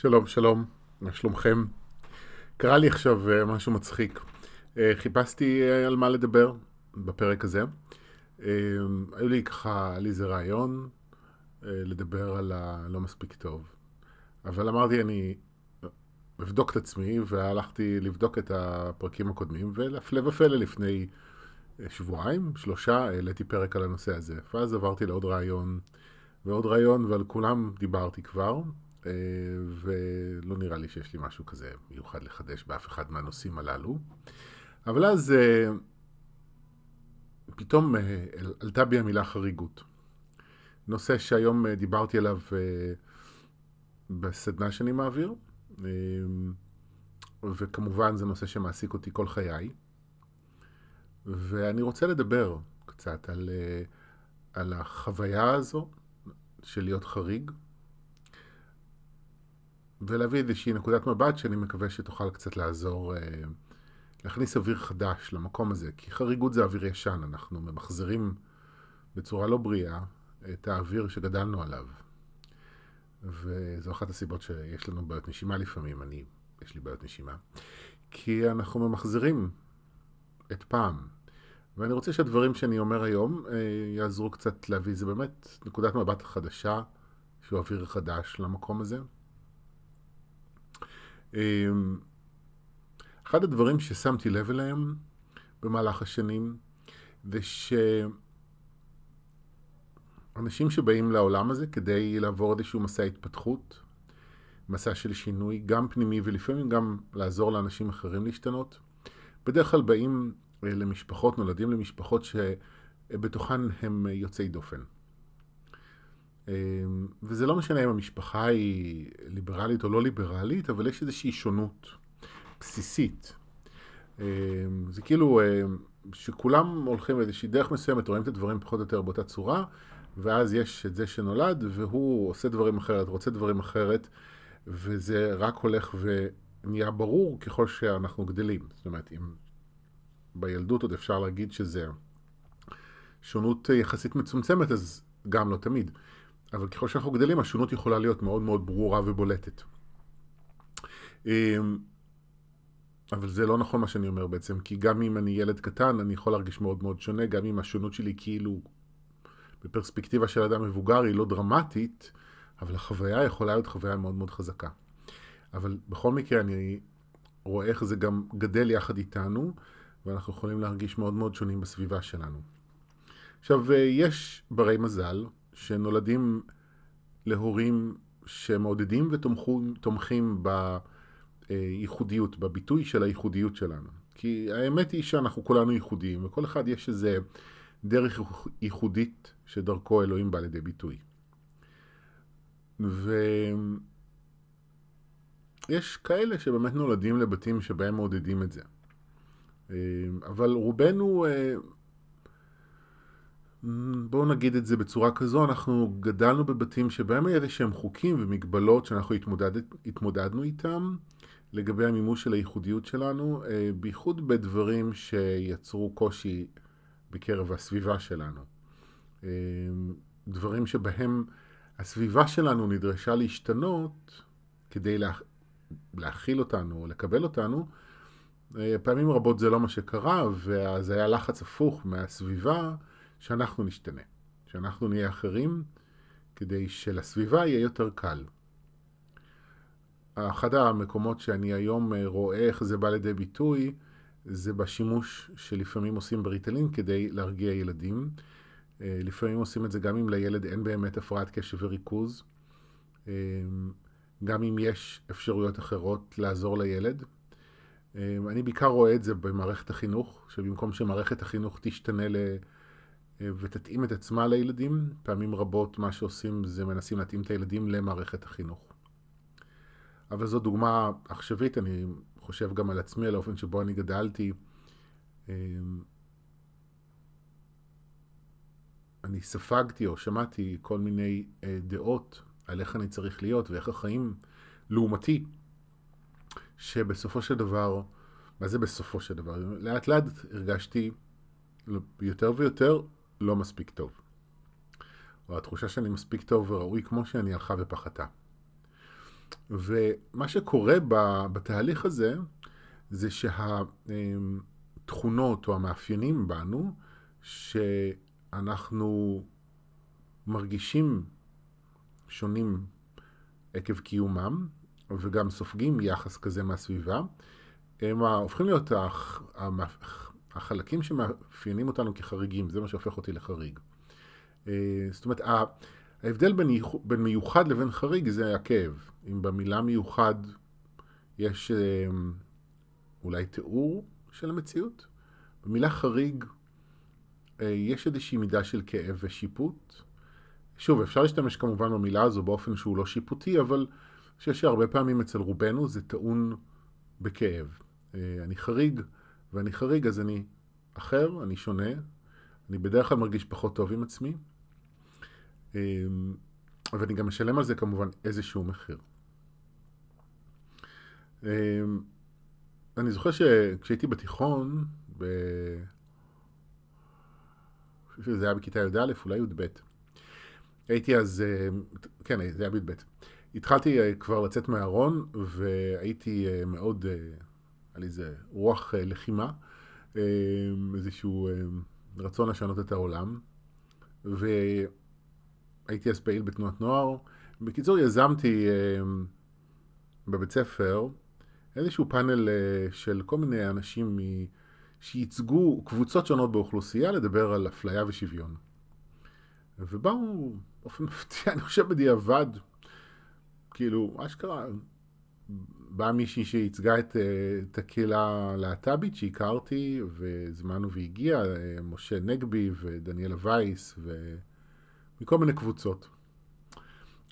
שלום, שלום, מה שלומכם? קרה לי עכשיו אה, משהו מצחיק. אה, חיפשתי אה, על מה לדבר בפרק הזה. היו לי ככה, היה לי איזה רעיון לדבר על הלא מספיק טוב. אבל אמרתי, אני אבדוק את עצמי, והלכתי לבדוק את הפרקים הקודמים, והפלא ופלא לפני שבועיים, שלושה, העליתי פרק על הנושא הזה. ואז עברתי לעוד רעיון ועוד רעיון, ועל כולם דיברתי כבר. אה, ולא נראה לי שיש לי משהו כזה מיוחד לחדש באף אחד מהנושאים הללו. אבל אז אה, פתאום אה, עלתה בי המילה חריגות. נושא שהיום דיברתי עליו בסדנה שאני מעביר, וכמובן זה נושא שמעסיק אותי כל חיי. ואני רוצה לדבר קצת על, על החוויה הזו של להיות חריג, ולהביא איזושהי נקודת מבט שאני מקווה שתוכל קצת לעזור אה, להכניס אוויר חדש למקום הזה, כי חריגות זה אוויר ישן, אנחנו ממחזרים בצורה לא בריאה את האוויר שגדלנו עליו. וזו אחת הסיבות שיש לנו בעיות נשימה לפעמים, אני, יש לי בעיות נשימה, כי אנחנו ממחזרים את פעם. ואני רוצה שהדברים שאני אומר היום אה, יעזרו קצת להביא, זה באמת נקודת מבט חדשה, שהוא אוויר חדש למקום הזה. אמ, אחד הדברים ששמתי לב אליהם במהלך השנים זה שאנשים שבאים לעולם הזה כדי לעבור איזשהו מסע התפתחות, מסע של שינוי, גם פנימי ולפעמים גם לעזור לאנשים אחרים להשתנות, בדרך כלל באים אה, למשפחות, נולדים למשפחות שבתוכן הם יוצאי דופן. אמ, וזה לא משנה אם המשפחה היא ליברלית או לא ליברלית, אבל יש איזושהי שונות בסיסית. אמ, זה כאילו אמ, שכולם הולכים איזושהי דרך מסוימת, רואים את הדברים פחות או יותר באותה צורה, ואז יש את זה שנולד, והוא עושה דברים אחרת, רוצה דברים אחרת, וזה רק הולך ונהיה ברור ככל שאנחנו גדלים. זאת אומרת, אם בילדות עוד אפשר להגיד שזה שונות יחסית מצומצמת, אז גם לא תמיד. אבל ככל שאנחנו גדלים, השונות יכולה להיות מאוד מאוד ברורה ובולטת. אמ, אבל זה לא נכון מה שאני אומר בעצם, כי גם אם אני ילד קטן, אני יכול להרגיש מאוד מאוד שונה, גם אם השונות שלי כאילו, בפרספקטיבה של אדם מבוגר, היא לא דרמטית, אבל החוויה יכולה להיות חוויה מאוד מאוד חזקה. אבל בכל מקרה, אני רואה איך זה גם גדל יחד איתנו, ואנחנו יכולים להרגיש מאוד מאוד שונים בסביבה שלנו. עכשיו, יש ברי מזל, שנולדים להורים שמעודדים ותומכים בייחודיות, בביטוי של הייחודיות שלנו. כי האמת היא שאנחנו כולנו ייחודיים, וכל אחד יש איזה דרך ייחודית שדרכו אלוהים בא לידי ביטוי. ויש כאלה שבאמת נולדים לבתים שבהם מעודדים את זה. אבל רובנו בואו נגיד את זה בצורה כזו, אנחנו גדלנו בבתים שבהם היה איזה שהם חוקים ומגבלות שאנחנו התמודד, התמודדנו איתם לגבי המימוש של הייחודיות שלנו, אה, בייחוד בדברים שיצרו קושי בקרב הסביבה שלנו. אה, דברים שבהם הסביבה שלנו נדרשה להשתנות כדי לה, להכיל אותנו או לקבל אותנו, אה, פעמים רבות זה לא מה שקרה, ואז היה לחץ הפוך מהסביבה שאנחנו נשתנה, שאנחנו נהיה אחרים, כדי שלסביבה יהיה יותר קל. אחד המקומות שאני היום אה, רואה איך זה בא לידי ביטוי, זה בשימוש שלפעמים עושים בריטלין כדי להרגיע ילדים. אה, לפעמים עושים את זה גם אם לילד אין באמת הפרעת קשב וריכוז, אה, גם אם יש אפשרויות אחרות לעזור לילד. אני בעיקר רואה את זה במערכת החינוך, שבמקום שמערכת החינוך תשתנה ל... ותתאים את עצמה לילדים. פעמים רבות מה שעושים זה מנסים להתאים את הילדים למערכת החינוך. אבל זו דוגמה עכשווית, אני חושב גם על עצמי, על האופן שבו אני גדלתי. אמ, אני ספגתי או שמעתי כל מיני אה, דעות על איך אני צריך להיות ואיך החיים לעומתי, שבסופו של דבר, מה זה בסופו של דבר? לאט לאט הרגשתי יותר ויותר לא מספיק טוב. או התחושה שאני מספיק טוב וראוי כמו שאני הלכה ופחתה. ומה שקורה בתהליך הזה, זה שהתכונות או המאפיינים בנו, שאנחנו מרגישים שונים עקב קיומם, וגם סופגים יחס כזה מהסביבה, הם הופכים להיות החלקים שמאפיינים אותנו כחריגים, זה מה שהופך אותי לחריג. אה, זאת אומרת, ההבדל בין, בין מיוחד לבין חריג זה הכאב. אם במילה מיוחד יש אה, אולי תיאור של המציאות, במילה חריג אה, יש איזושהי מידה של כאב ושיפוט. שוב, אפשר להשתמש כמובן במילה הזו באופן שהוא לא שיפוטי, אבל אני חושב שהרבה פעמים אצל רובנו זה טעון בכאב. אני חריג, ואני חריג אז אני אחר, אני שונה, אני בדרך כלל מרגיש פחות טוב עם עצמי, אמ, ואני גם משלם על זה כמובן איזשהו מחיר. אמ, אני זוכר שכשהייתי בתיכון, ב... זה היה בכיתה י"א, אולי י"ב. הייתי אז, אה, כן, זה היה בי"ב. התחלתי אה, כבר לצאת מהארון, והייתי אה, מאוד, לי איזה רוח לחימה, איזשהו רצון לשנות את העולם. הייתי אז פעיל בתנועת נוער. בקיצור, יזמתי אה, בבית ספר איזשהו פאנל אה, של כל מיני אנשים. שייצגו קבוצות שונות באוכלוסייה לדבר על אפליה ושוויון. ובאו, באופן מפתיע, אני חושב בדיעבד, כאילו, אשכרה, באה מישהי שייצגה את, אה, את הקהילה הלהט"בית שהכרתי, והזמנו והגיע, משה נגבי ודניאלה וייס, ו... מכל מיני קבוצות.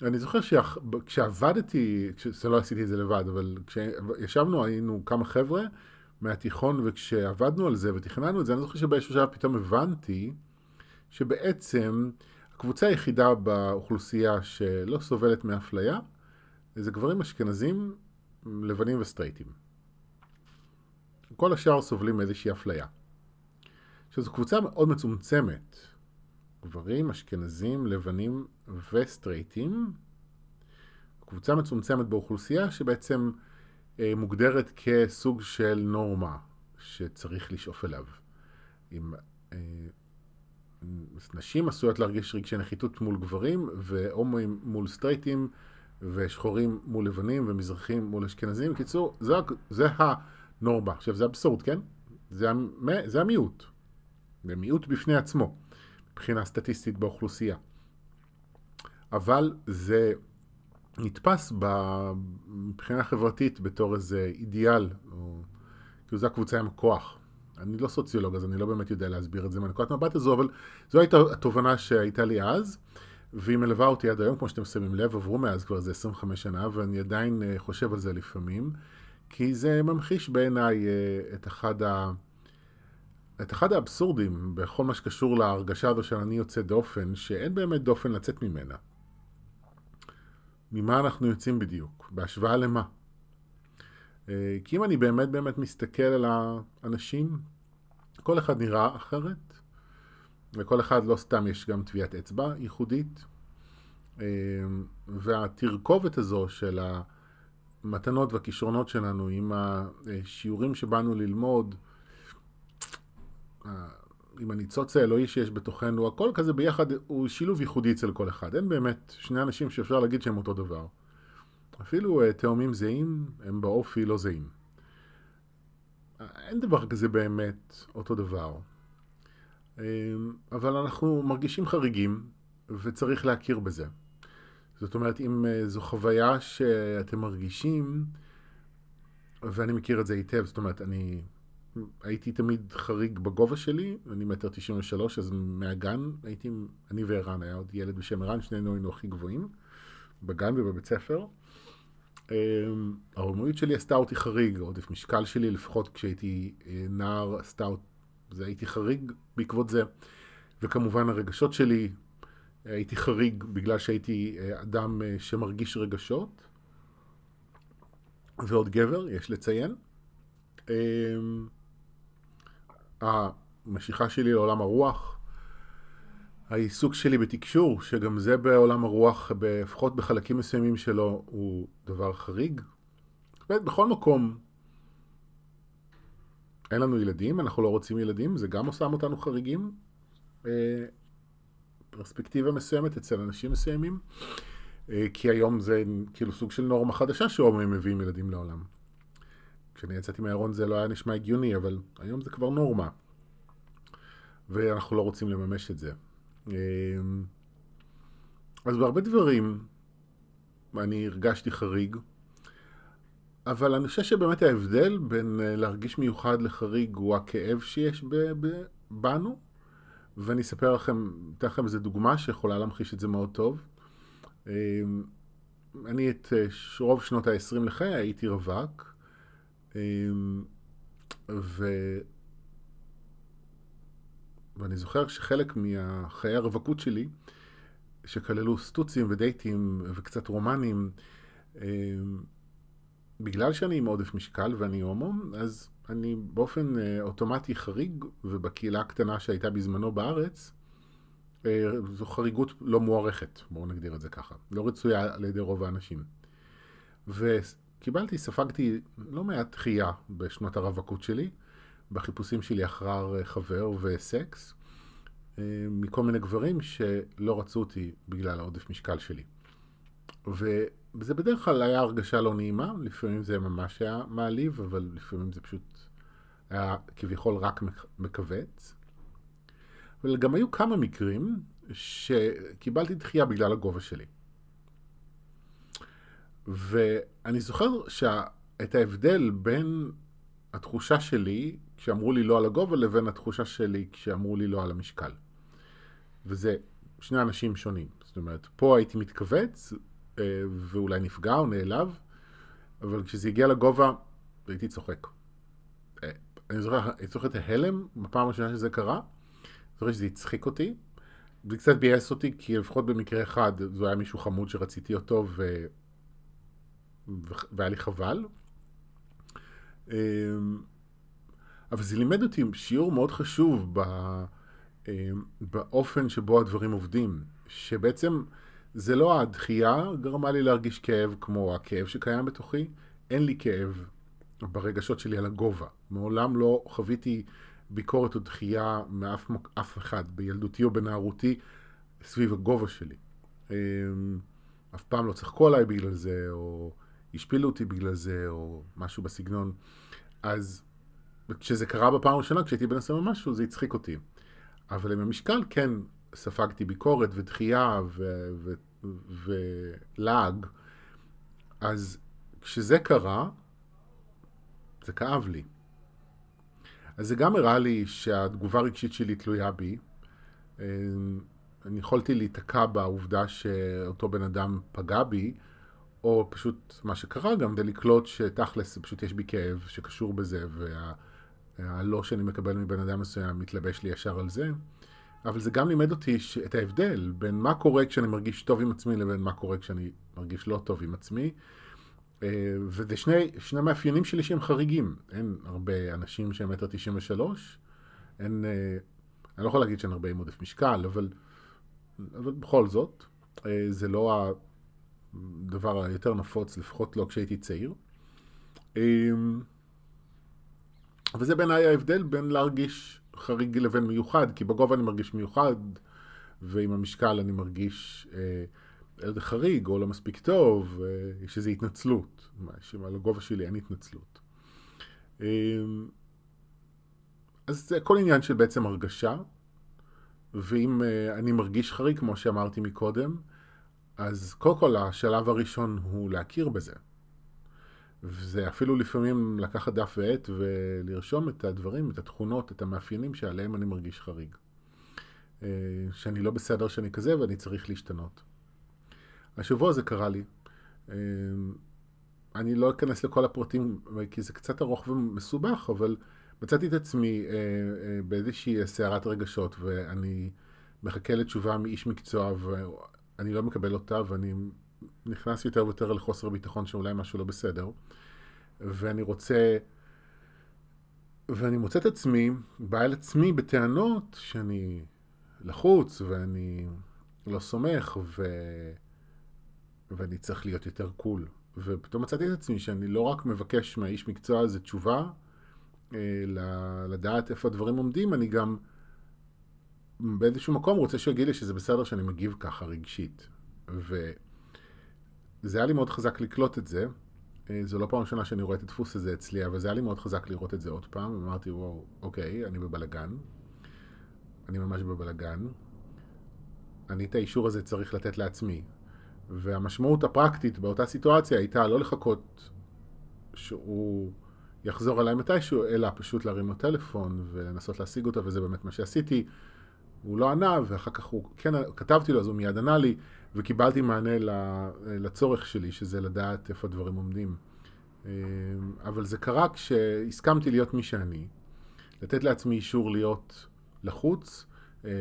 אני זוכר שכשעבדתי, זה לא עשיתי את זה לבד, אבל כשישבנו היינו כמה חבר'ה מהתיכון, וכשעבדנו על זה ותכננו את זה, אני זוכר שבאיזשהו שעה פתאום הבנתי שבעצם הקבוצה היחידה באוכלוסייה שלא סובלת מאפליה, זה גברים אשכנזים, לבנים וסטרייטים. כל השאר סובלים מאיזושהי אפליה. עכשיו זו קבוצה מאוד מצומצמת, גברים, אשכנזים, לבנים וסטרייטים. קבוצה מצומצמת באוכלוסייה שבעצם אה, מוגדרת כסוג של נורמה שצריך לשאוף אליו. עם, אה, נשים עשויות להרגיש רגשי נחיתות מול גברים, והומואים מול סטרייטים, ושחורים מול לבנים, ומזרחים מול אשכנזים. בקיצור, זה, זה הנורמה. עכשיו, זה אבסורד, כן? זה, זה המיעוט. זה מיעוט בפני עצמו. מבחינה סטטיסטית באוכלוסייה. אבל זה נתפס מבחינה חברתית בתור איזה אידיאל, או כאילו זו הקבוצה עם הכוח. אני לא סוציולוג, אז אני לא באמת יודע להסביר את זה מהנקודת מבט הזו, אבל זו הייתה התובנה שהייתה לי אז, והיא מלווה אותי עד היום, כמו שאתם שמים לב, עברו מאז כבר איזה 25 שנה, ואני עדיין אה, חושב על זה לפעמים, כי זה ממחיש בעיניי אה, את אחד ה... את אחד האבסורדים בכל מה שקשור להרגשה הזו של אני יוצא דופן, שאין באמת דופן לצאת ממנה. ממה אנחנו יוצאים בדיוק? בהשוואה למה? אה, כי אם אני באמת באמת מסתכל על האנשים, כל אחד נראה אחרת, וכל אחד לא סתם יש גם טביעת אצבע ייחודית, אה, והתרכובת הזו של המתנות והכישרונות שלנו עם השיעורים שבאנו ללמוד, עם הניצוץ האלוהי שיש בתוכנו, הכל כזה ביחד הוא שילוב ייחודי אצל כל אחד. אין באמת שני אנשים שאפשר להגיד שהם אותו דבר. אפילו uh, תאומים זהים הם באופי לא זהים. אין דבר כזה באמת אותו דבר. אמ, אבל אנחנו מרגישים חריגים וצריך להכיר בזה. זאת אומרת, אם uh, זו חוויה שאתם מרגישים, ואני מכיר את זה היטב, זאת אומרת, אני הייתי תמיד חריג בגובה שלי, אני מטר תשעים ושלוש, אז מהגן הייתי, אני וערן, היה עוד ילד בשם ערן, שנינו היינו הכי גבוהים, בגן ובבית ספר. אמ, ההורמונית שלי עשתה אותי חריג, עודף משקל שלי, לפחות כשהייתי אה, נער, עשתה אותי, זה הייתי חריג בעקבות זה. וכמובן הרגשות שלי, הייתי חריג בגלל שהייתי אה, אדם אה, שמרגיש רגשות. ועוד גבר, יש לציין. אמ, המשיכה שלי לעולם הרוח העיסוק שלי בתקשור, שגם זה בעולם הרוח, לפחות בחלקים מסוימים שלו, הוא דבר חריג. בכל מקום, אין לנו ילדים, אנחנו לא רוצים ילדים, זה גם שם אותנו חריגים. אה, פרספקטיבה מסוימת אצל אנשים מסוימים, אה, כי היום זה כאילו סוג של נורמה חדשה שהומואים מביאים ילדים לעולם. כשאני יצאתי מהארון זה לא היה נשמע הגיוני, אבל היום זה כבר נורמה. ואנחנו לא רוצים לממש את זה. אה, אז בהרבה דברים אני הרגשתי חריג, אבל אני חושב שבאמת ההבדל בין להרגיש מיוחד לחריג הוא הכאב שיש בנו, ואני אספר לכם, אתן לכם איזה דוגמה שיכולה להמחיש את זה מאוד טוב. אמ, אני את אה, רוב שנות ה-20 לחיי הייתי רווק, אמ, ו... ואני זוכר שחלק מחיי הרווקות שלי, שכללו סטוצים ודייטים וקצת רומנים, אמ, בגלל שאני עם עודף משקל ואני הומו, אז אני באופן אה, אוטומטי חריג, ובקהילה הקטנה שהייתה בזמנו בארץ, אה, זו חריגות לא מוערכת, בואו נגדיר את זה ככה. לא רצויה על ידי רוב האנשים. וקיבלתי, ספגתי לא מעט דחייה בשנות הרווקות שלי, בחיפושים שלי אחר חבר וסקס, אה, מכל מיני גברים שלא רצו אותי בגלל העודף משקל שלי. וזה בדרך כלל היה הרגשה לא נעימה, לפעמים זה ממש היה מעליב, אבל לפעמים זה פשוט היה כביכול רק מכווץ. אבל גם היו כמה מקרים שקיבלתי דחייה בגלל הגובה שלי. ואני זוכר שאת ההבדל בין התחושה שלי כשאמרו לי לא על הגובה לבין התחושה שלי כשאמרו לי לא על המשקל. וזה שני אנשים שונים. זאת אומרת, פה הייתי מתכווץ ואולי נפגע או נעלב, אבל כשזה הגיע לגובה הייתי צוחק. אה, אני זוכר, אני זוכר את ההלם בפעם הראשונה שזה קרה, אני זוכר שזה הצחיק אותי, זה קצת ביאס אותי, כי לפחות במקרה אחד זה היה מישהו חמוד שרציתי אותו ו... והיה לי חבל. אה, אבל זה לימד אותי שיעור מאוד חשוב ב... באופן שבו הדברים עובדים, שבעצם זה לא הדחייה גרמה לי להרגיש כאב כמו הכאב שקיים בתוכי, אין לי כאב ברגשות שלי על הגובה. מעולם לא חוויתי ביקורת או דחייה מאף אף אחד, בילדותי או בנערותי, סביב הגובה שלי. אמ, אף פעם לא צחקו עליי בגלל זה, או השפילו אותי בגלל זה, או משהו בסגנון. אז כשזה קרה בפעם הראשונה, כשהייתי בן עשרה ומשהו, זה הצחיק אותי. אבל עם המשקל כן ספגתי ביקורת ודחייה ו- ולעג, אז כשזה קרה, זה כאב לי. אז זה גם הראה לי שהתגובה הרגשית שלי תלויה בי. אני יכולתי להיתקע בעובדה שאותו בן אדם פגע בי, או פשוט מה שקרה גם, זה לקלוט שתכלס פשוט יש בי כאב שקשור בזה, והלא שאני מקבל מבן אדם מסוים מתלבש לי ישר על זה. אבל זה גם לימד אותי את ההבדל בין מה קורה כשאני מרגיש טוב עם עצמי לבין מה קורה כשאני מרגיש לא טוב עם עצמי. אה, וזה שני, שני מאפיינים שלי שהם חריגים. אין הרבה אנשים שהם מטר תשעים ושלוש. אין, אה, אני לא יכול להגיד שאין הרבה עם עודף משקל, אבל, אבל בכל זאת, אה, זה לא הדבר היותר נפוץ, לפחות לא כשהייתי צעיר. וזה בעיניי ההבדל בין להרגיש חריג לבין מיוחד, כי בגובה אני מרגיש מיוחד, ועם המשקל אני מרגיש אה, חריג או לא מספיק טוב, אה, יש איזו התנצלות, שעל הגובה שלי אין התנצלות. אה, אז זה כל עניין של בעצם הרגשה, ואם אה, אני מרגיש חריג, כמו שאמרתי מקודם, אז קודם כל השלב הראשון הוא להכיר בזה. וזה אפילו לפעמים לקחת דף ועט ולרשום את הדברים, את התכונות, את המאפיינים שעליהם אני מרגיש חריג. אה, שאני לא בסדר שאני כזה ואני צריך להשתנות. השבוע זה קרה לי. אה, אני לא אכנס לכל הפרטים כי זה קצת ארוך ומסובך, אבל מצאתי את עצמי אה, באיזושהי סערת רגשות ואני מחכה לתשובה מאיש מקצוע ואני לא מקבל אותה ואני נכנס יותר ויותר לחוסר ביטחון שאולי משהו לא בסדר, ואני רוצה, ואני מוצא את עצמי, בא אל עצמי בטענות שאני לחוץ ואני לא סומך ו... ואני צריך להיות יותר קול. ופתאום מצאתי את עצמי שאני לא רק מבקש מהאיש מקצוע הזה תשובה, אה, לדעת איפה הדברים עומדים, אני גם באיזשהו מקום רוצה שהוא יגיד לי שזה בסדר שאני מגיב ככה רגשית. וזה היה לי מאוד חזק לקלוט את זה. אה, זו לא פעם ראשונה שאני רואה את הדפוס הזה אצלי, אבל זה היה לי מאוד חזק לראות את זה עוד פעם. אמרתי, וואו, אוקיי, אני בבלגן. אני ממש בבלגן. אני את האישור הזה צריך לתת לעצמי. והמשמעות הפרקטית באותה סיטואציה הייתה לא לחכות שהוא יחזור אליי מתישהו, אלא פשוט להרים לו טלפון ולנסות להשיג אותו, וזה באמת מה שעשיתי. הוא לא ענה, ואחר כך הוא, כן, כתבתי לו, אז הוא מיד ענה לי, וקיבלתי מענה לצורך שלי, שזה לדעת איפה הדברים עומדים. אה, אבל זה קרה כשהסכמתי להיות מי שאני, לתת לעצמי אישור להיות לחוץ אה,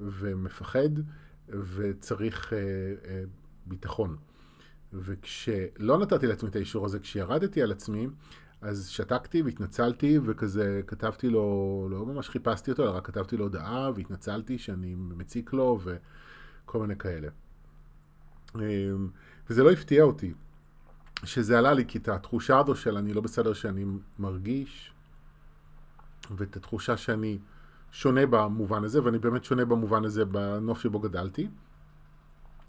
ומפחד, וצריך אה, ביטחון. וכשלא נתתי לעצמי את האישור הזה, כשירדתי על עצמי, אז שתקתי והתנצלתי, וכזה כתבתי לו, לא ממש חיפשתי אותו, אלא רק כתבתי לו הודעה, והתנצלתי שאני מציק לו, וכל מיני כאלה. אמ, וזה לא הפתיע אותי שזה עלה לי, כי את התחושה הזו של אני לא בסדר שאני מרגיש, ואת התחושה שאני שונה במובן הזה, ואני באמת שונה במובן הזה בנוף שבו גדלתי.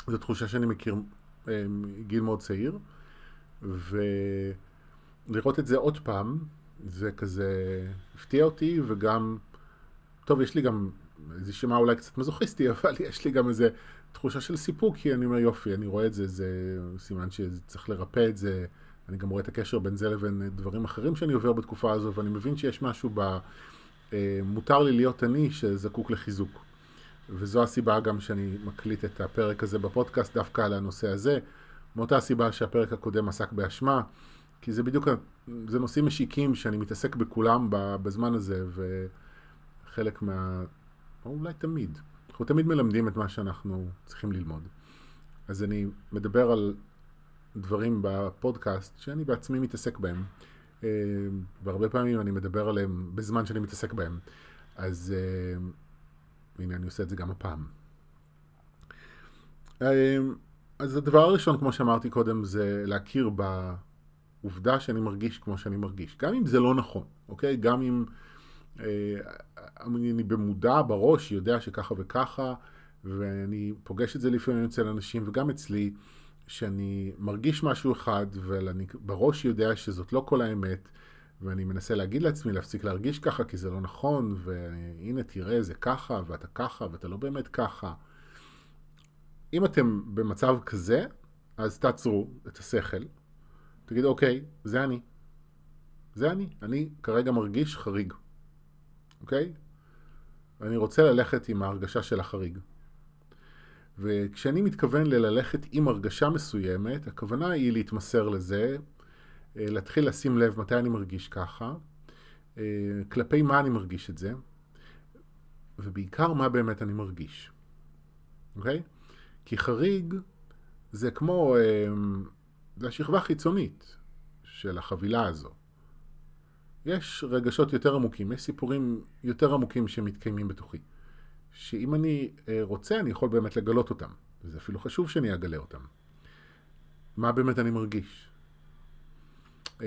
זו תחושה שאני מכיר מגיל אמ, מאוד צעיר, ולראות את זה עוד פעם, זה כזה הפתיע אותי, וגם, טוב, יש לי גם, זה יישמע אולי קצת מזוכיסטי, אבל יש לי גם איזה תחושה של סיפוק, כי אני אומר, יופי, אני רואה את זה, זה סימן שצריך לרפא את זה, אני גם רואה את הקשר בין זה לבין דברים אחרים שאני עובר בתקופה הזו, ואני מבין שיש משהו ב... אה, מותר לי להיות אני שזקוק לחיזוק. וזו הסיבה גם שאני מקליט את הפרק הזה בפודקאסט דווקא על הנושא הזה, מאותה הסיבה שהפרק הקודם עסק באשמה, כי זה בדיוק, זה נושאים משיקים שאני מתעסק בכולם בזמן הזה, וחלק מה... או אולי תמיד. אנחנו תמיד מלמדים את מה שאנחנו צריכים ללמוד. אז אני מדבר על דברים בפודקאסט שאני בעצמי מתעסק בהם, אה, והרבה פעמים אני מדבר עליהם בזמן שאני מתעסק בהם. אז אה, והנה אני עושה את זה גם הפעם. אמ, אז הדבר הראשון, כמו שאמרתי קודם, זה להכיר בעובדה שאני מרגיש כמו שאני מרגיש. גם אם זה לא נכון, אוקיי? גם אם אה, אני במודע, בראש, יודע שככה וככה, ואני פוגש את זה לפעמים אצל אנשים, וגם אצלי, שאני מרגיש משהו אחד, ואני בראש יודע שזאת לא כל האמת, ואני מנסה להגיד לעצמי להפסיק להרגיש ככה, כי זה לא נכון, והנה תראה, זה ככה, ואתה ככה, ואתה לא באמת ככה. אם אתם במצב כזה, אז תעצרו את השכל, תגידו, אוקיי, זה אני. זה אני. אני כרגע מרגיש חריג, אוקיי? ואני רוצה ללכת עם ההרגשה של החריג. וכשאני מתכוון ללכת עם הרגשה מסוימת, הכוונה היא להתמסר לזה, אה, להתחיל לשים לב מתי אני מרגיש ככה, אה, כלפי מה אני מרגיש את זה, ובעיקר מה באמת אני מרגיש. אוקיי? כי חריג זה כמו, אה, זה השכבה החיצונית של החבילה הזו. יש רגשות יותר עמוקים, יש סיפורים יותר עמוקים שמתקיימים בתוכי. שאם אני רוצה, אני יכול באמת לגלות אותם. וזה אפילו חשוב שאני אגלה אותם. מה באמת אני מרגיש? אמ,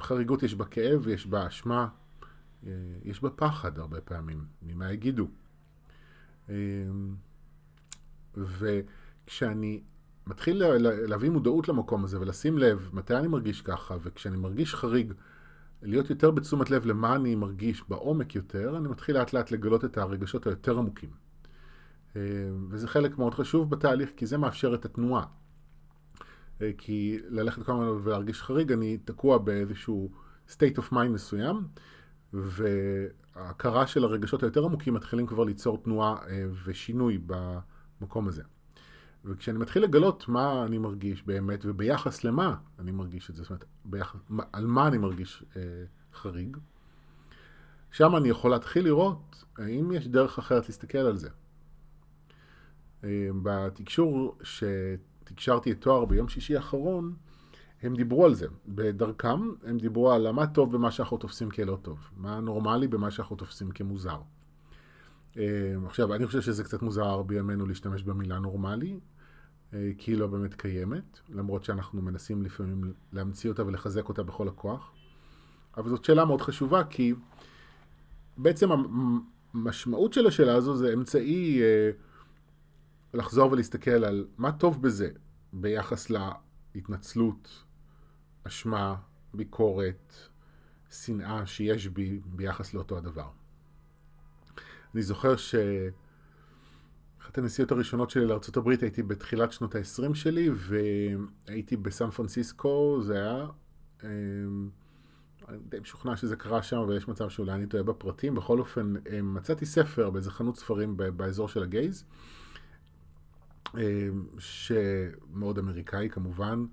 חריגות יש בה כאב, יש בה אשמה, אה, יש בה פחד הרבה פעמים, ממה יגידו. וכשאני מתחיל להביא מודעות למקום הזה ולשים לב מתי אני מרגיש ככה, וכשאני מרגיש חריג, להיות יותר בתשומת לב למה אני מרגיש בעומק יותר, אני מתחיל לאט לאט לגלות את הרגשות היותר עמוקים. אמ, וזה חלק מאוד חשוב בתהליך, כי זה מאפשר את התנועה. אה, כי ללכת כל הזמן ולהרגיש חריג, אני תקוע באיזשהו state of mind מסוים, וההכרה של הרגשות היותר עמוקים מתחילים כבר ליצור תנועה אה, ושינוי במקום הזה. וכשאני מתחיל לגלות מה אני מרגיש באמת, וביחס למה אני מרגיש את זה, זאת אומרת, ביחס, על מה אני מרגיש אה, חריג, שם אני יכול להתחיל לראות האם יש דרך אחרת להסתכל על זה. אה, בתקשור ש... תקשרתי את תואר ביום שישי האחרון, הם דיברו על זה. בדרכם הם דיברו על מה טוב במה שאנחנו תופסים כלא טוב, מה נורמלי במה שאנחנו תופסים כמוזר. עכשיו, אני חושב שזה קצת מוזר בימינו להשתמש במילה נורמלי, כי היא לא באמת קיימת, למרות שאנחנו מנסים לפעמים להמציא אותה ולחזק אותה בכל הכוח. אבל זאת שאלה מאוד חשובה, כי בעצם המשמעות של השאלה הזו זה אמצעי אה, לחזור ולהסתכל על מה טוב בזה ביחס להתנצלות, אשמה, ביקורת, שנאה שיש בי ביחס לאותו הדבר. אני זוכר ש... הנסיעות הראשונות שלי לארה"ב הייתי בתחילת שנות ה-20 שלי והייתי בסן פרנסיסקו, זה היה... אה, אני די משוכנע שזה קרה שם, ויש מצב שאולי אני טועה בפרטים. בכל אופן, אה, מצאתי ספר באיזה חנות ספרים באזור של הגייז, אה, שמאוד אמריקאי כמובן,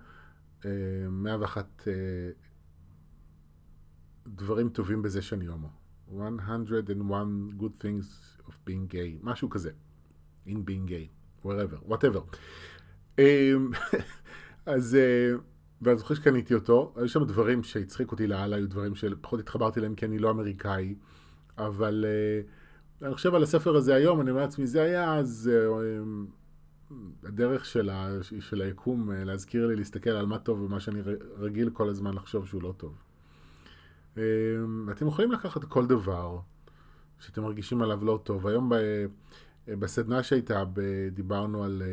101 אה, דברים טובים בזה שאני הומו. 101 good things of being gay, משהו כזה. in being gay, wherever, whatever. אז... ואני זוכר שקניתי אותו, היו שם דברים שהצחיק אותי לאללה, היו דברים שפחות התחברתי אליהם כי אני לא אמריקאי, אבל uh, אני חושב על הספר הזה היום, אני אומר לעצמי, זה היה אז uh, הדרך של, ה, של היקום להזכיר לי להסתכל על מה טוב ומה שאני רגיל כל הזמן לחשוב שהוא לא טוב. Uh, אתם יכולים לקחת כל דבר שאתם מרגישים עליו לא טוב. היום ב... בסדנה שהייתה, דיברנו על,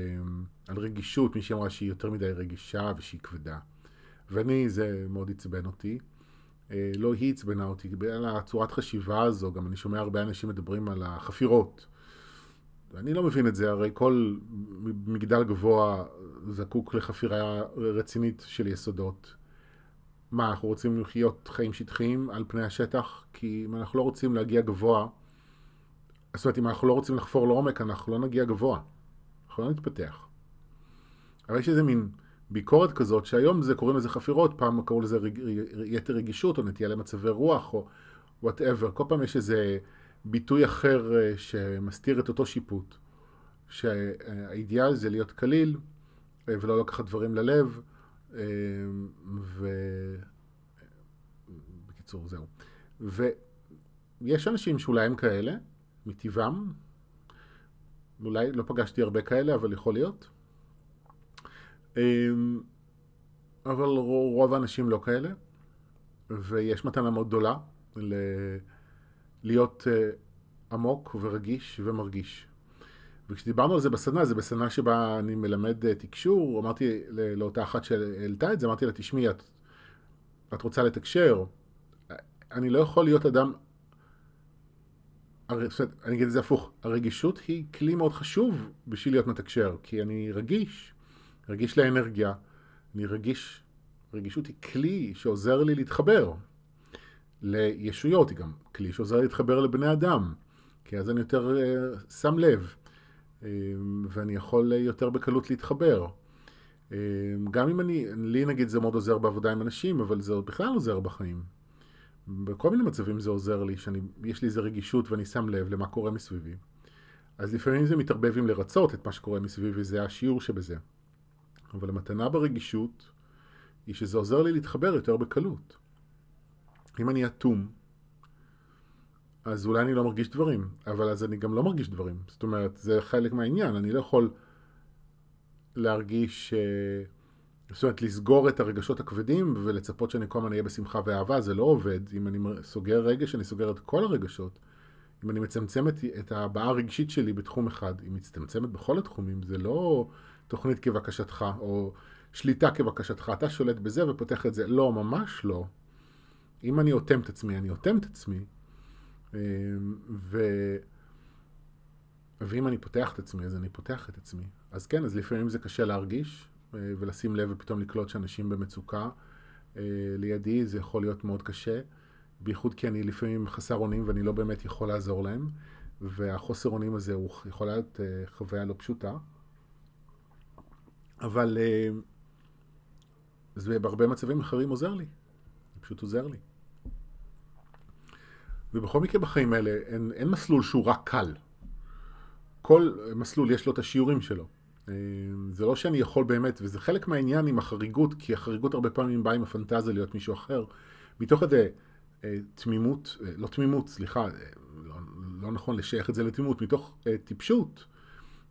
על רגישות, מישהי אמרה שהיא יותר מדי רגישה ושהיא כבדה. ואני, זה מאוד עצבן אותי. אה, לא היא עצבנה אותי, בגלל הצורת חשיבה הזו, גם אני שומע הרבה אנשים מדברים על החפירות. אני לא מבין את זה, הרי כל מגדל גבוה זקוק לחפירה רצינית של יסודות. מה, אנחנו רוצים לחיות חיים שטחיים על פני השטח? כי אם אנחנו לא רוצים להגיע גבוה, זאת אומרת, אם אנחנו לא רוצים לחפור לעומק, אנחנו לא נגיע גבוה. אנחנו לא נתפתח. אבל יש איזה מין ביקורת כזאת, שהיום זה קוראים לזה חפירות, פעם קראו לזה רג, יתר רגישות, או נטייה למצבי רוח, או whatever. כל פעם יש איזה ביטוי אחר אה, שמסתיר את אותו שיפוט. שהאידיאל זה להיות קליל, אה, ולא לקחת דברים ללב, אה, ו... בקיצור, זהו. ויש אנשים שאולי הם כאלה, מטבעם, אולי לא פגשתי הרבה כאלה, אבל יכול להיות. אמ, אבל רוב האנשים לא כאלה, ויש מתנה מאוד גדולה ל- להיות אה, עמוק ורגיש ומרגיש. וכשדיברנו על זה בסדנה, זה בסדנה שבה אני מלמד אה, תקשור, אמרתי לאותה אחת שהעלתה את זה, אמרתי לה, תשמעי, את, את רוצה לתקשר, אני לא יכול להיות אדם, אני אגיד את זה הפוך, הרגישות היא כלי מאוד חשוב בשביל להיות מתקשר, כי אני רגיש, רגיש לאנרגיה, אני רגיש, רגישות היא כלי שעוזר לי להתחבר לישויות, היא גם כלי שעוזר לי להתחבר לבני אדם, כי אז אני יותר uh, שם לב, ואני יכול uh, יותר בקלות להתחבר. Uh, גם אם אני, לי נגיד זה מאוד עוזר בעבודה עם אנשים, אבל זה בכלל עוזר בחיים. בכל מיני מצבים זה עוזר לי, שיש לי איזה רגישות ואני שם לב למה קורה מסביבי. אז לפעמים זה מתערבב עם לרצות את מה שקורה מסביבי, זה השיעור שבזה. אבל המתנה ברגישות היא שזה עוזר לי להתחבר יותר בקלות. אם אני אטום, אז אולי אני לא מרגיש דברים, אבל אז אני גם לא מרגיש דברים. זאת אומרת, זה חלק מהעניין, אני לא יכול להרגיש, אה, זאת אומרת, לסגור את הרגשות הכבדים ולצפות שאני כל הזמן אהיה בשמחה ואהבה, זה לא עובד. אם אני סוגר רגש, אני סוגר את כל הרגשות. אם אני מצמצם את ההבעה הרגשית שלי בתחום אחד, היא מצטמצמת בכל התחומים, זה לא תוכנית כבקשתך, או שליטה כבקשתך, אתה שולט בזה ופותח את זה. לא, ממש לא. אם אני אוטם את עצמי, אני אוטם את עצמי, ו... ואם אני פותח את עצמי, אז אני פותח את עצמי. אז כן, אז לפעמים זה קשה להרגיש אה, ולשים לב ופתאום לקלוט שאנשים במצוקה. אה, לידי זה יכול להיות מאוד קשה, בייחוד כי אני לפעמים חסר אונים ואני לא באמת יכול לעזור להם, והחוסר אונים הזה הוא יכול להיות אה, חוויה לא פשוטה. אבל זה בהרבה מצבים אחרים עוזר לי. פשוט עוזר לי. ובכל מקרה בחיים האלה אין, אין מסלול שהוא רק קל. כל מסלול יש לו את השיעורים שלו. אה, זה לא שאני יכול באמת, וזה חלק מהעניין עם החריגות, כי החריגות הרבה פעמים באה עם הפנטזיה להיות מישהו אחר. מתוך איזה אה, תמימות, לא תמימות, סליחה, לא, לא נכון לשייך את זה לתמימות, מתוך טיפשות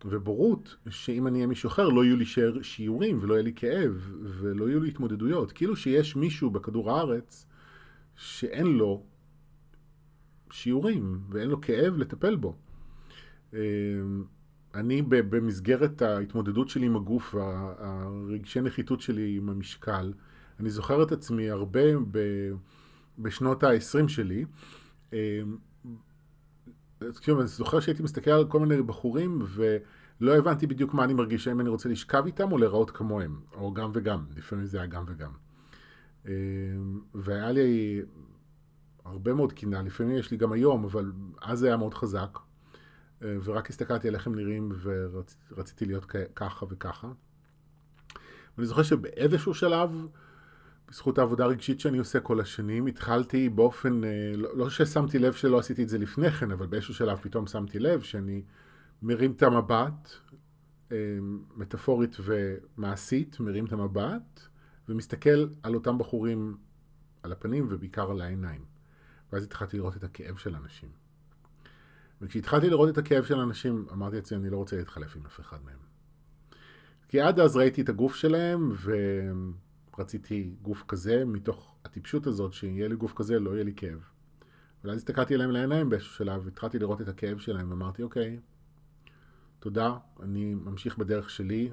ובורות, שאם אני אהיה מישהו אחר לא יהיו לי שיעורים ולא יהיה לי כאב ולא יהיו לי התמודדויות. כאילו שיש מישהו בכדור הארץ שאין לו שיעורים ואין לו כאב לטפל בו. אמ, אני במסגרת ההתמודדות שלי עם הגוף והרגשי נחיתות שלי עם המשקל, אני זוכר את עצמי הרבה בשנות ה-20 שלי. אמ, כאילו, אני זוכר שהייתי מסתכל על כל מיני בחורים ולא הבנתי בדיוק מה אני מרגיש, האם אני רוצה לשכב איתם או להיראות כמוהם, או גם וגם, לפעמים זה היה גם וגם. אמ, והיה לי הרבה מאוד קינה, לפעמים יש לי גם היום, אבל אז זה היה מאוד חזק. אה, ורק הסתכלתי על איך הם נראים ורציתי להיות ככה וככה. ואני זוכר שבאיזשהו שלב, בזכות העבודה הרגשית שאני עושה כל השנים, התחלתי באופן, אה, לא, לא ששמתי לב שלא עשיתי את זה לפני כן, אבל באיזשהו שלב פתאום שמתי לב שאני מרים את המבט, אה, מטאפורית ומעשית, מרים את המבט, ומסתכל על אותם בחורים על הפנים ובעיקר על העיניים. ואז התחלתי לראות את הכאב של אנשים. וכשהתחלתי לראות את הכאב של אנשים, אמרתי לעצמי, אני לא רוצה להתחלף עם אף אחד מהם. כי עד אז ראיתי את הגוף שלהם, ורציתי גוף כזה, מתוך הטיפשות הזאת, שיהיה לי גוף כזה, לא יהיה לי כאב. ואז הסתכלתי עליהם לעיניים באיזשהו שלב, והתחלתי לראות את הכאב שלהם, ואמרתי, אוקיי, תודה, אני ממשיך בדרך שלי,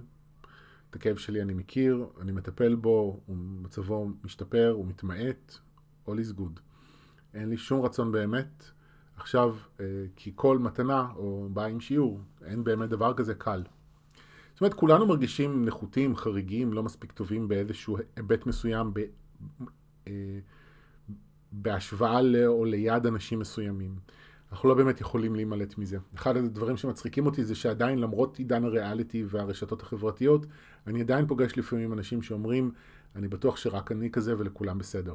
את הכאב שלי אני מכיר, אני מטפל בו, מצבו משתפר, הוא מתמעט, all is good. אין לי שום רצון באמת. עכשיו, אה, כי כל מתנה או באה עם שיעור, אין באמת דבר כזה קל. זאת אומרת, כולנו מרגישים נחותים, חריגים, לא מספיק טובים באיזשהו היבט מסוים, ב, אה, בהשוואה ל, או ליד אנשים מסוימים. אנחנו לא באמת יכולים להימלט מזה. אחד הדברים שמצחיקים אותי זה שעדיין למרות עידן הריאליטי והרשתות החברתיות, אני עדיין פוגש לפעמים אנשים שאומרים, אני בטוח שרק אני כזה ולכולם בסדר.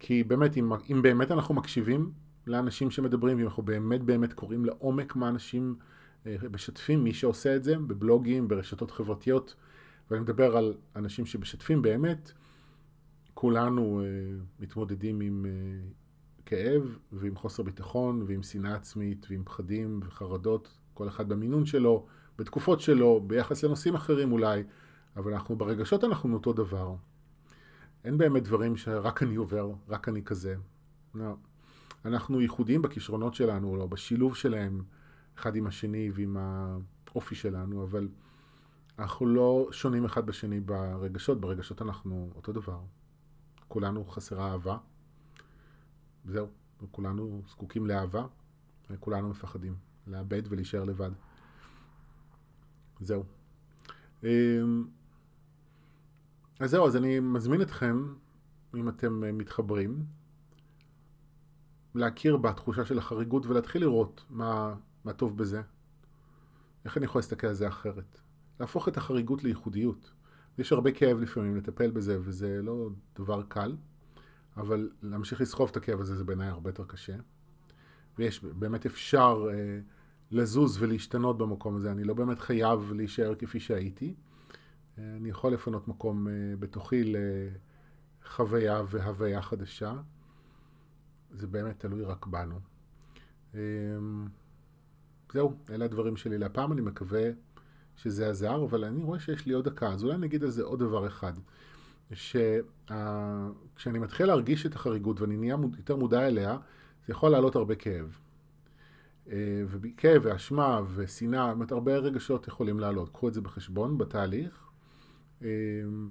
כי באמת, אם, אם באמת אנחנו מקשיבים לאנשים שמדברים, אם אנחנו באמת באמת קוראים לעומק מה אנשים אה, משתפים, מי שעושה את זה, בבלוגים, ברשתות חברתיות, ואני מדבר על אנשים שמשתפים באמת, כולנו אה, מתמודדים עם אה, כאב ועם חוסר ביטחון ועם שנאה עצמית ועם פחדים וחרדות, כל אחד במינון שלו, בתקופות שלו, ביחס לנושאים אחרים אולי, אבל אנחנו ברגשות אנחנו אותו דבר. אין באמת דברים שרק אני עובר, רק אני כזה. לא. אנחנו ייחודיים בכישרונות שלנו, או בשילוב שלהם אחד עם השני ועם האופי שלנו, אבל אנחנו לא שונים אחד בשני ברגשות, ברגשות אנחנו אותו דבר. כולנו חסרה אהבה, זהו, כולנו זקוקים לאהבה, וכולנו מפחדים לאבד ולהישאר לבד. זהו. אז זהו, אז אני מזמין אתכם, אם אתם אה, מתחברים, להכיר בתחושה של החריגות ולהתחיל לראות מה, מה טוב בזה. איך אני יכול להסתכל על זה אחרת? להפוך את החריגות לייחודיות. יש הרבה כאב לפעמים לטפל בזה, וזה לא דבר קל, אבל להמשיך לסחוב את הכאב הזה זה בעיניי הרבה יותר קשה. ויש, באמת אפשר אה, לזוז ולהשתנות במקום הזה. אני לא באמת חייב להישאר כפי שהייתי. אני יכול לפנות מקום אה, בתוכי לחוויה והוויה חדשה. זה באמת תלוי רק בנו. אמ, זהו, אלה הדברים שלי להפעם, אני מקווה שזה עזר, אבל אני רואה שיש לי עוד דקה, אז אולי נגיד על זה עוד דבר אחד. שכשאני מתחיל להרגיש את החריגות ואני נהיה יותר מודע אליה, זה יכול לעלות הרבה כאב. אה, וכאב ואשמה ושנאה, זאת אומרת, הרבה רגשות יכולים לעלות. קחו את זה בחשבון בתהליך. אמ,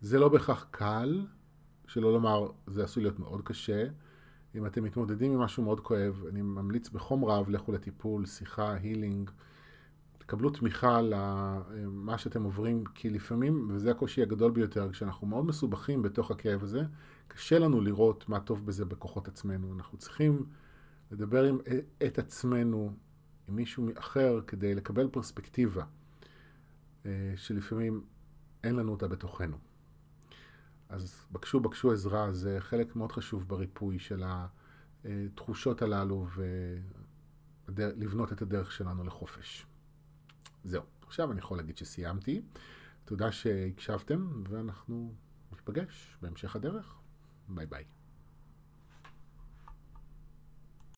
זה לא בהכרח קל, שלא לומר, זה עשוי להיות מאוד קשה. אם אתם מתמודדים עם משהו מאוד כואב, אני ממליץ בחום רב, לכו לטיפול, שיחה, הילינג. תקבלו תמיכה למה שאתם עוברים, כי לפעמים, וזה הקושי הגדול ביותר, כשאנחנו מאוד מסובכים בתוך הכאב הזה, קשה לנו לראות מה טוב בזה בכוחות עצמנו. אנחנו צריכים לדבר עם, את עצמנו, עם מישהו אחר, כדי לקבל פרספקטיבה, אה, שלפעמים אין לנו אותה בתוכנו. אז בקשו, בקשו עזרה, זה חלק מאוד חשוב בריפוי של התחושות הללו ולבנות את הדרך שלנו לחופש. זהו, עכשיו אני יכול להגיד שסיימתי. תודה שהקשבתם, ואנחנו ניפגש בהמשך הדרך. ביי ביי.